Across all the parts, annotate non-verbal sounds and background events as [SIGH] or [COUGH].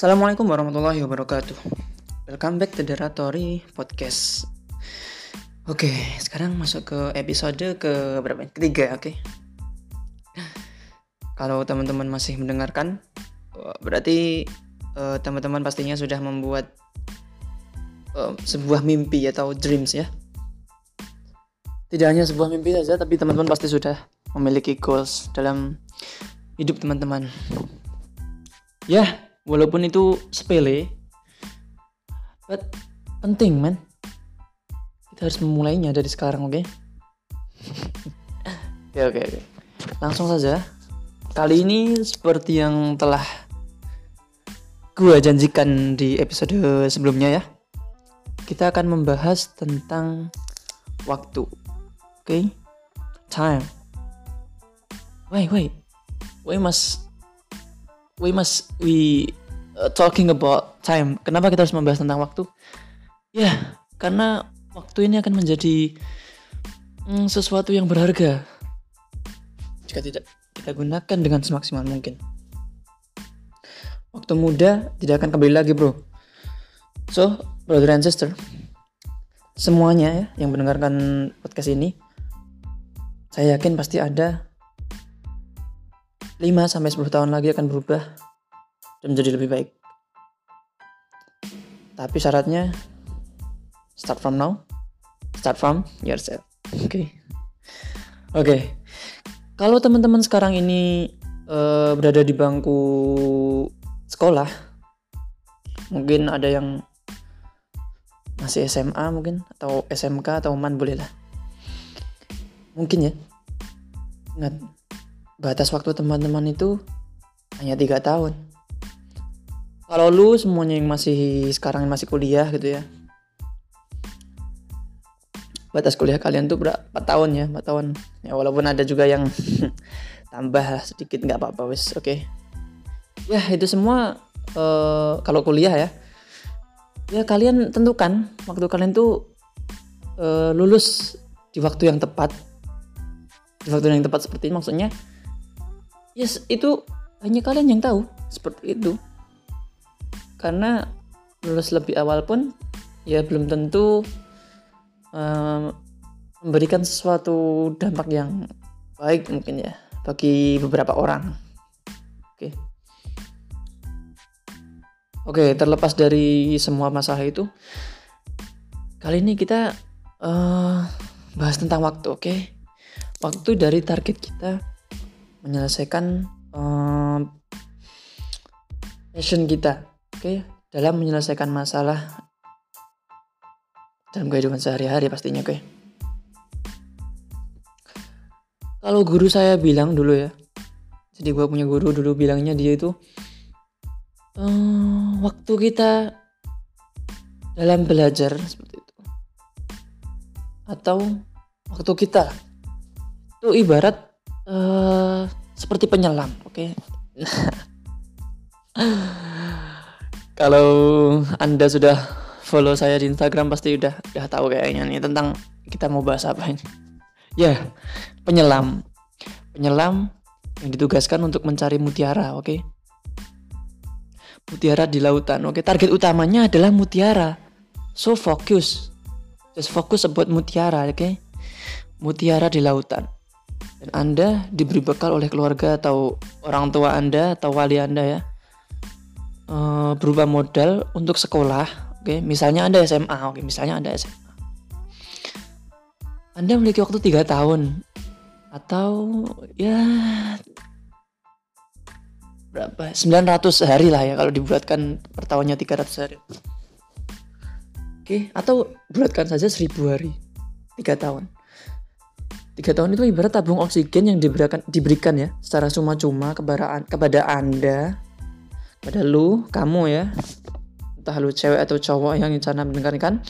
Assalamualaikum warahmatullahi wabarakatuh. Welcome back to the Ratori Podcast. Oke, sekarang masuk ke episode ke berapa? Ketiga, oke. Kalau teman-teman masih mendengarkan, eh, berarti eh, teman-teman pastinya sudah membuat eh, sebuah mimpi atau dreams ya. Tidak hanya sebuah mimpi saja, tapi teman-teman pasti sudah memiliki goals dalam hidup teman-teman. Ya, walaupun itu sepele, but penting, man. Kita harus memulainya dari sekarang, oke? Oke, [LAUGHS] oke, oke. Langsung saja. Kali ini seperti yang telah gua janjikan di episode sebelumnya ya. Kita akan membahas tentang waktu. Oke? Time. Wait, wait. We must we must we uh, talking about time. Kenapa kita harus membahas tentang waktu? Ya, karena waktu ini akan menjadi mm, sesuatu yang berharga jika tidak kita gunakan dengan semaksimal mungkin. Waktu muda tidak akan kembali lagi, bro. So, brother and sister, semuanya ya yang mendengarkan podcast ini, saya yakin pasti ada 5 sampai 10 tahun lagi akan berubah dan menjadi lebih baik. Tapi syaratnya start from now, start from yourself. Oke. Okay. Oke. Okay. Kalau teman-teman sekarang ini uh, berada di bangku sekolah, mungkin ada yang masih SMA mungkin atau SMK atau man boleh lah. Mungkin ya. Ingat batas waktu teman-teman itu hanya tiga tahun. Kalau lu semuanya yang masih sekarang masih kuliah gitu ya, batas kuliah kalian tuh berapa 4 tahun ya, 4 tahun. Ya walaupun ada juga yang [LAUGHS] tambah sedikit nggak apa-apa wes, oke. Okay. Ya itu semua uh, kalau kuliah ya, ya kalian tentukan waktu kalian tuh uh, lulus di waktu yang tepat, di waktu yang tepat seperti ini maksudnya yes itu hanya kalian yang tahu seperti itu karena lulus lebih awal pun ya belum tentu um, memberikan sesuatu dampak yang baik mungkin ya bagi beberapa orang oke okay. oke okay, terlepas dari semua masalah itu kali ini kita uh, bahas tentang waktu oke okay? waktu dari target kita menyelesaikan um, passion kita oke okay? dalam menyelesaikan masalah dalam kehidupan sehari-hari pastinya oke okay? kalau guru saya bilang dulu ya jadi gue punya guru dulu bilangnya dia itu um, waktu kita dalam belajar seperti itu atau waktu kita itu ibarat uh, seperti penyelam, oke? Okay? [LAUGHS] Kalau anda sudah follow saya di Instagram pasti udah udah tahu kayaknya nih tentang kita mau bahas apa ini. Ya, yeah, penyelam, penyelam yang ditugaskan untuk mencari mutiara, oke? Okay? Mutiara di lautan, oke? Okay? Target utamanya adalah mutiara. So fokus, just fokus about mutiara, oke? Okay? Mutiara di lautan dan Anda diberi bekal oleh keluarga atau orang tua Anda atau wali Anda ya. Uh, berupa modal untuk sekolah oke? Misalnya Anda SMA oke? Misalnya Anda SMA Anda memiliki waktu tiga tahun atau ya berapa? 900 hari lah ya kalau dibuatkan per tahunnya 300 hari oke okay? atau buatkan saja 1000 hari tiga tahun tiga tahun itu ibarat tabung oksigen yang diberikan diberikan ya secara cuma-cuma kepada kepada anda pada lu kamu ya. Entah lu cewek atau cowok yang rencana mendengarkan.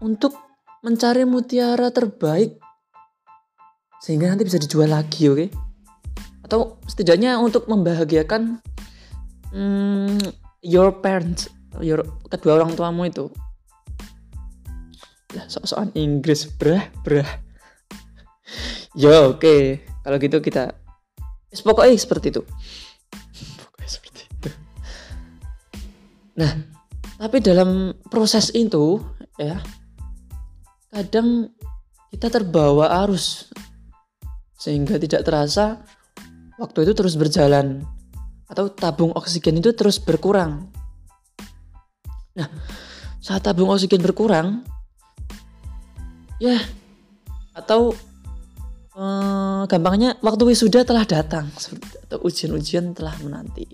Untuk mencari mutiara terbaik. Sehingga nanti bisa dijual lagi oke? Okay? atau setidaknya untuk membahagiakan hmm, your parents your kedua orang tuamu itu. Lah sok-sokan Inggris brah brah Yo, oke. Okay. Kalau gitu kita pokoknya seperti itu. Pokoknya seperti itu. Nah, tapi dalam proses itu ya kadang kita terbawa arus sehingga tidak terasa waktu itu terus berjalan atau tabung oksigen itu terus berkurang. Nah, saat tabung oksigen berkurang, ya atau eh, gampangnya waktu wisuda telah datang atau ujian-ujian telah menanti.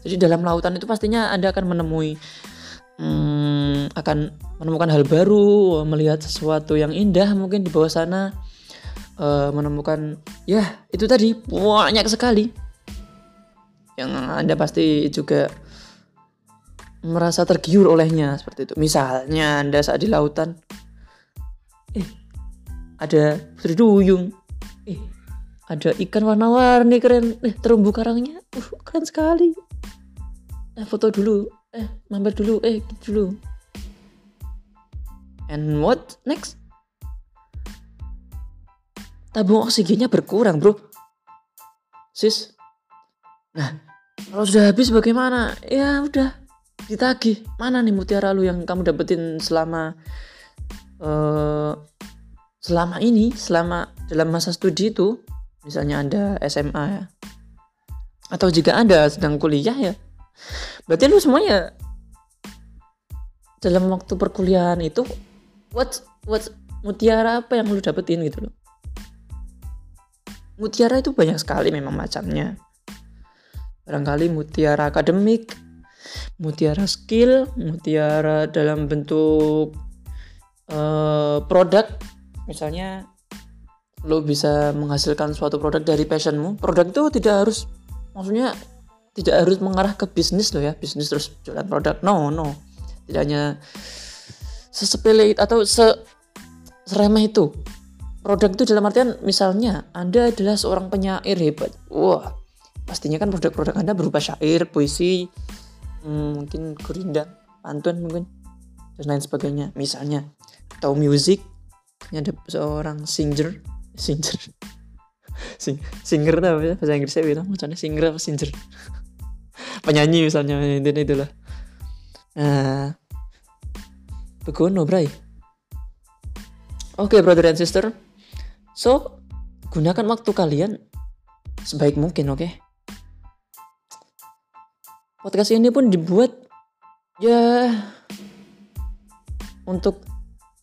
Jadi dalam lautan itu pastinya anda akan menemui hmm, akan menemukan hal baru, melihat sesuatu yang indah mungkin di bawah sana, uh, menemukan ya itu tadi banyak sekali yang anda pasti juga merasa tergiur olehnya seperti itu. Misalnya anda saat di lautan, eh ada putri duyung, eh ada ikan warna-warni keren, eh terumbu karangnya, uh, keren sekali. Eh foto dulu, eh mampir dulu. Eh gitu dulu. And what next? Tabung oksigennya berkurang bro. Sis. Nah kalau sudah habis bagaimana? Ya udah. Ditagih. Mana nih mutiara lu yang kamu dapetin selama uh, selama ini selama dalam masa studi itu misalnya anda SMA ya atau jika anda sedang kuliah ya berarti lu semuanya dalam waktu perkuliahan itu what what mutiara apa yang lu dapetin gitu loh. Mutiara itu banyak sekali memang macamnya. Barangkali mutiara akademik mutiara skill mutiara dalam bentuk uh, produk misalnya lo bisa menghasilkan suatu produk dari passionmu. Produk itu tidak harus maksudnya tidak harus mengarah ke bisnis loh ya. Bisnis terus jualan produk. No no. Tidak hanya sesepele atau se seremeh itu. Produk itu dalam artian misalnya anda adalah seorang penyair hebat. Wah pastinya kan produk-produk anda berupa syair puisi hmm, mungkin gurindang pantun mungkin dan lain sebagainya. Misalnya atau musik ada seorang singer. Singer. Sing, singer apa ya? Bahasa Inggrisnya bilang macamnya singer apa singer? Penyanyi misalnya intinya itulah. Nah begono bray. Oke okay, brother and sister. So gunakan waktu kalian sebaik mungkin oke? Okay? podcast ini pun dibuat ya untuk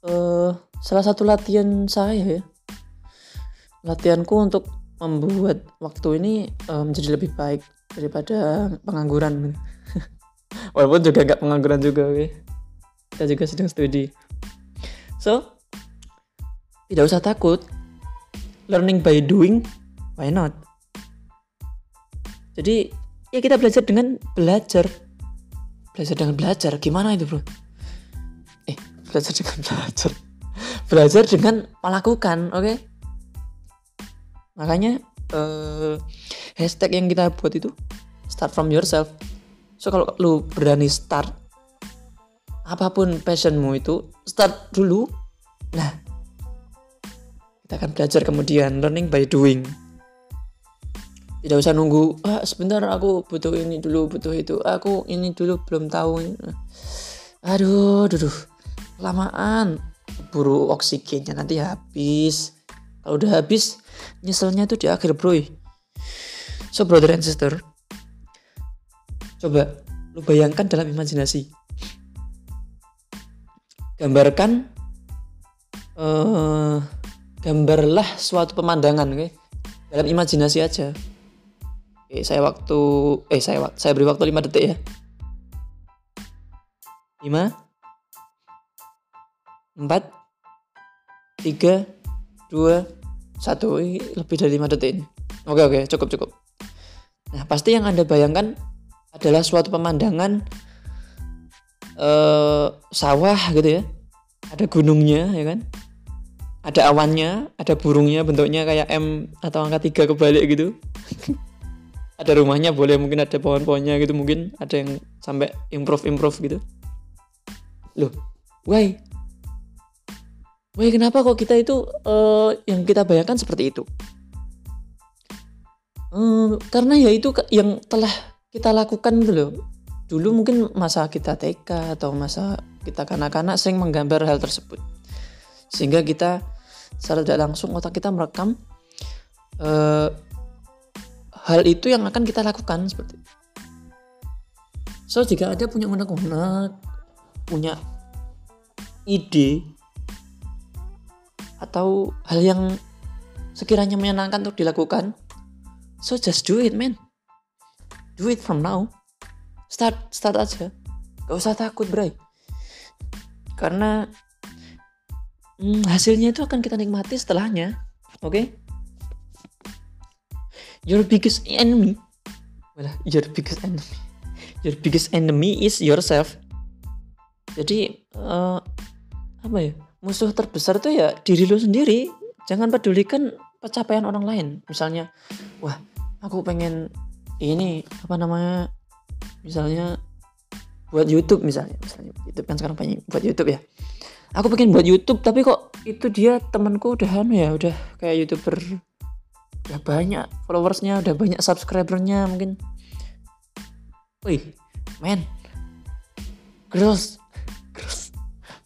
uh, salah satu latihan saya ya. Latihanku untuk membuat waktu ini uh, menjadi lebih baik daripada pengangguran. [LAUGHS] Walaupun juga nggak pengangguran juga oke kita juga sedang studi. So tidak usah takut. Learning by doing why not? Jadi ya kita belajar dengan belajar. Belajar dengan belajar. Gimana itu bro belajar dengan [LAUGHS] belajar. Belajar dengan melakukan oke? Okay? makanya uh, hashtag yang kita buat itu start from yourself. So kalau lu berani start apa pun passionmu itu start dulu. Nah kita akan belajar kemudian learning by doing. Tidak usah nunggu ah sebentar aku butuh ini dulu butuh itu. Aku ini dulu belum tahu aduh aduh. Lamaan. Buru oksigennya nanti habis. Kalau udah habis nyeselnya tuh di akhir bro. So brother and sister coba lu bayangkan dalam imajinasi. Gambarkan uh, gambarlah suatu pemandangan okay? dalam imajinasi aja. Oke saya waktu eh saya saya beri waktu 5 detik ya. 5 4 3 2 satu. Lebih dari 5 detik ini. Oke oke cukup cukup. Nah pasti yang anda bayangkan adalah suatu pemandangan uh, sawah gitu ya. Ada gunungnya ya kan? Ada awannya ada burungnya bentuknya kayak M atau angka tiga kebalik gitu. [LAUGHS] Ada rumahnya boleh mungkin ada pohon-pohonnya gitu mungkin ada yang sampai improve improve gitu. Loh why Wah kenapa kok kita itu uh, yang kita bayangkan seperti itu? Uh, karena ya itu yang telah kita lakukan gitu loh. dulu mungkin masa kita TK atau masa kita kanak-kanak sering menggambar hal tersebut sehingga kita secara tidak langsung otak kita merekam uh, hal itu yang akan kita lakukan seperti itu. So jika ada punya unek-unek, punya ide atau hal yang sekiranya menyenangkan untuk dilakukan, so just do it, man. Do it from now. Start, start aja. Gak usah takut, bray. Karena hmm, hasilnya itu akan kita nikmati setelahnya. Oke? Okay? Your biggest enemy. Your biggest enemy. Your biggest enemy is yourself. Jadi uh, apa ya? Musuh terbesar tuh ya diri lo sendiri. Jangan pedulikan pencapaian orang lain. Misalnya, wah, aku pengen ini apa namanya? Misalnya buat YouTube misalnya, misalnya YouTube kan sekarang banyak buat YouTube ya aku pengen buat YouTube tapi kok itu dia temanku udah anu ya udah kayak youtuber udah banyak followersnya udah banyak subscribernya mungkin wih man girls girls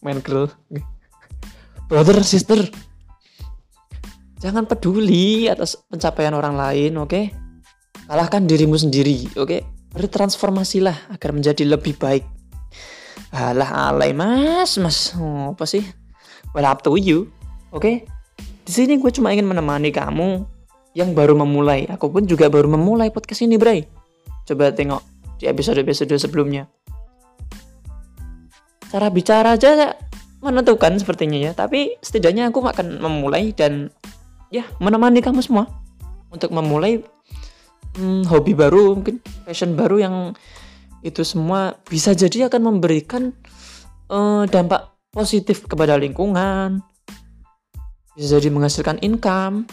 man girl brother sister jangan peduli atas pencapaian orang lain oke okay? kalahkan dirimu sendiri oke okay? bertransformasilah agar menjadi lebih baik Alah alay mas, mas oh, apa sih? Well up to you, oke? Okay? Di sini gue cuma ingin menemani kamu yang baru memulai. Aku pun juga baru memulai podcast ini, Bray. Coba tengok di episode-episode sebelumnya. Cara bicara aja menentukan sepertinya ya, tapi setidaknya aku akan memulai dan ya menemani kamu semua untuk memulai hmm, hobi baru, mungkin passion baru yang itu semua bisa jadi akan memberikan uh, dampak positif kepada lingkungan, bisa jadi menghasilkan income,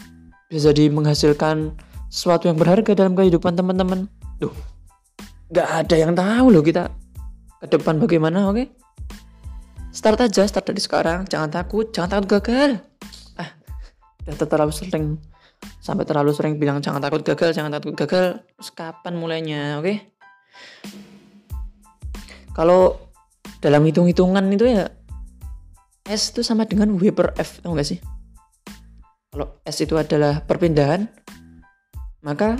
bisa jadi menghasilkan sesuatu yang berharga dalam kehidupan teman-teman. Duh, nggak ada yang tahu loh kita ke depan bagaimana, oke? Okay? Start aja, start dari sekarang. Jangan takut, jangan takut gagal. Ah, udah terlalu sering sampai terlalu sering bilang jangan takut gagal, jangan takut gagal. Terus kapan mulainya, oke? Okay? kalau dalam hitung-hitungan itu ya S itu sama dengan W per F tau gak sih kalau S itu adalah perpindahan maka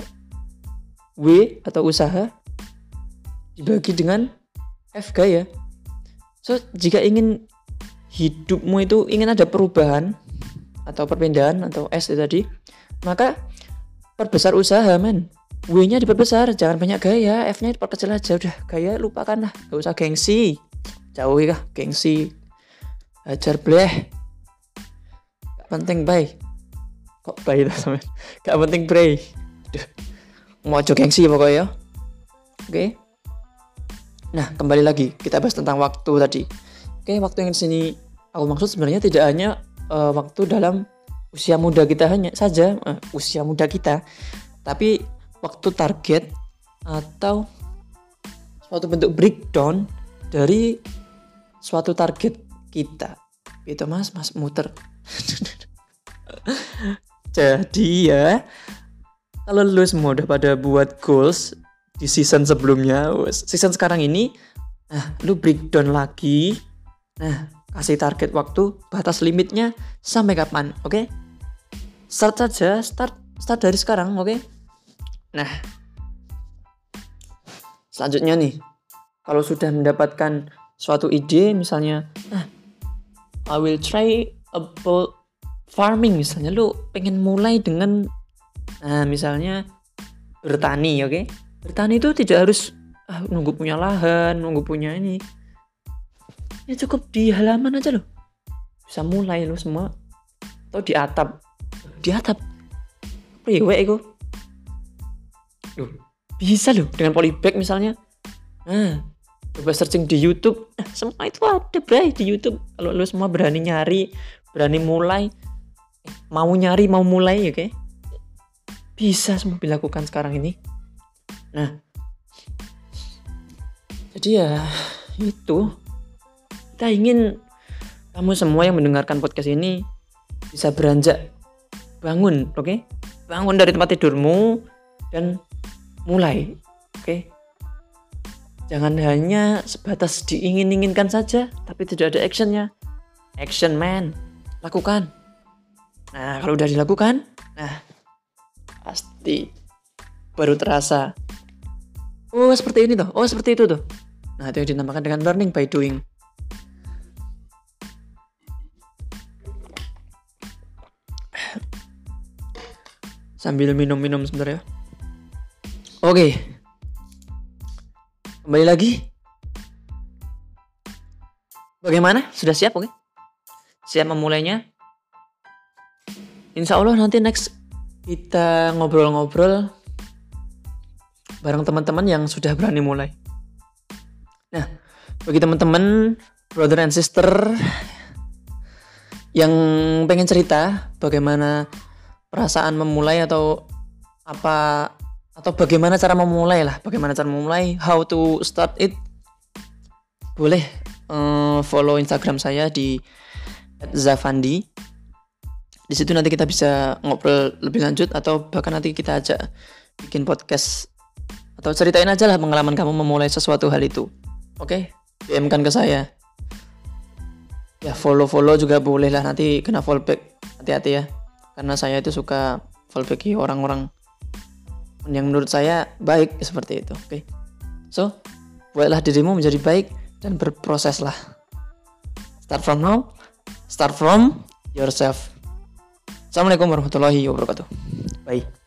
W atau usaha dibagi dengan F gaya so jika ingin hidupmu itu ingin ada perubahan atau perpindahan atau S tadi maka perbesar usaha men W-nya diperbesar, jangan banyak gaya, F-nya diperkecil aja udah. Gaya lupakan lah, gak usah gengsi. Jauhi lah gengsi. Ajar bleh. Gak penting bay. Kok bay itu [LAUGHS] sama? Gak penting bray. Aduh. Mau gengsi pokoknya ya. Oke. Okay. Nah, kembali lagi kita bahas tentang waktu tadi. Oke, waktu yang di sini aku maksud sebenarnya tidak hanya uh, waktu dalam usia muda kita hanya saja uh, usia muda kita, tapi waktu target atau suatu bentuk breakdown dari suatu target kita itu mas mas muter [LAUGHS] jadi ya kalau lu semua udah pada buat goals di season sebelumnya season sekarang ini nah lu breakdown lagi nah kasih target waktu batas limitnya sampai kapan oke okay? start saja start start dari sekarang oke okay? Nah, selanjutnya nih, kalau sudah mendapatkan suatu ide, misalnya, nah, I will try about farming misalnya, lu pengen mulai dengan, nah misalnya bertani, oke? Okay? Bertani itu tidak harus ah, nunggu punya lahan, nunggu punya ini. Ya cukup di halaman aja loh. Bisa mulai lo semua. Atau di atap. Di atap. Priwe itu Loh, bisa loh dengan polybag misalnya. Nah, coba searching di YouTube. Nah, semua itu ada, bray, di YouTube. Kalau lu semua berani nyari, berani mulai, mau nyari, mau mulai, oke? Okay? Bisa semua dilakukan sekarang ini. Nah, jadi ya itu kita ingin kamu semua yang mendengarkan podcast ini bisa beranjak bangun, oke? Okay? Bangun dari tempat tidurmu dan mulai oke okay? Jangan hanya sebatas diingin-inginkan saja, tapi tidak ada actionnya. Action man, lakukan. Nah, kalau udah dilakukan, nah pasti baru terasa. Oh, seperti ini tuh. Oh, seperti itu tuh. Nah, itu yang dinamakan dengan learning by doing. Sambil minum-minum sebentar ya. Oke. Kembali lagi. Bagaimana? Sudah siap, oke? Siap memulainya? Insya Allah nanti next kita ngobrol-ngobrol bareng teman-teman yang sudah berani mulai. Nah, bagi teman-teman, brother and sister yang pengen cerita bagaimana perasaan memulai atau apa atau bagaimana cara memulai lah, bagaimana cara memulai, how to start it, boleh uh, follow Instagram saya di Zafandi. Di situ nanti kita bisa ngobrol lebih lanjut atau bahkan nanti kita ajak bikin podcast atau ceritain aja lah pengalaman kamu memulai sesuatu hal itu. Oke, okay? DM kan ke saya. Ya follow-follow juga boleh lah nanti kena fallback. Hati-hati ya. Karena saya itu suka fallbacki orang-orang yang menurut saya baik seperti itu. Oke. Okay? So, buatlah dirimu menjadi baik dan berproseslah. Start from now. Start from yourself. Assalamualaikum warahmatullahi wabarakatuh. Bye.